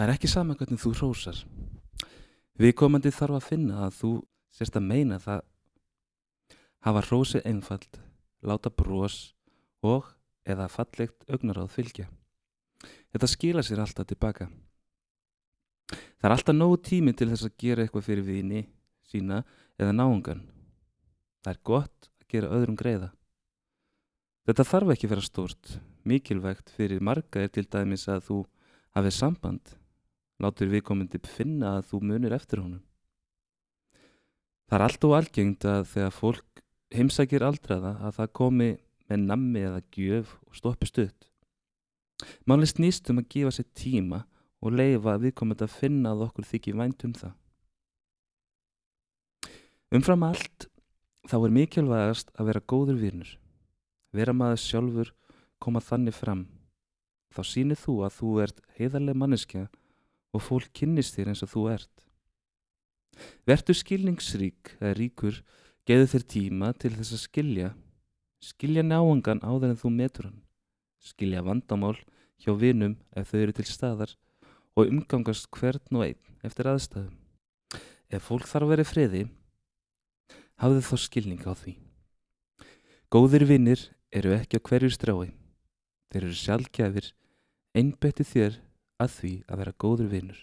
Það er ekki sama hvernig þú hrósar. Viðkomandi þarf að finna að þú sérst að meina það hafa hrósi einfald, láta brós og eða fallegt augnaráð fylgja. Þetta skila sér alltaf tilbaka. Það er alltaf nógu tími til þess að gera eitthvað fyrir vini sína eða náungan. Það er gott að gera öðrum greiða. Þetta þarf ekki vera stórt. Mikilvægt fyrir marga er til dæmis að þú hafið samband. Látur viðkomandi finna að þú munir eftir honum. Það er allt og algengt að þegar fólk heimsækir aldraða að það komi með nammi eða gjöf og stoppi stutt. Máli snýst um að gefa sér tíma og leifa viðkomandi að finna að okkur þykir vænt um það. Umfram allt þá er mikilvægast að vera góður virnur. Vera maður sjálfur koma þannig fram. Þá sýnir þú að þú ert heiðarlega manneskja og fólk kynnist þér eins og þú ert. Vertu skilningsrík eða ríkur geðu þér tíma til þess að skilja. Skilja náangan áður en þú metur hann. Skilja vandamál hjá vinum ef þau eru til staðar og umgangast hvern og einn eftir aðstæðum. Ef fólk þarf að vera friði, hafðu þá skilning á því. Góðir vinnir eru ekki á hverju strái. Þeir eru sjálfgefir, einbetti þér að því að vera góður vinnur.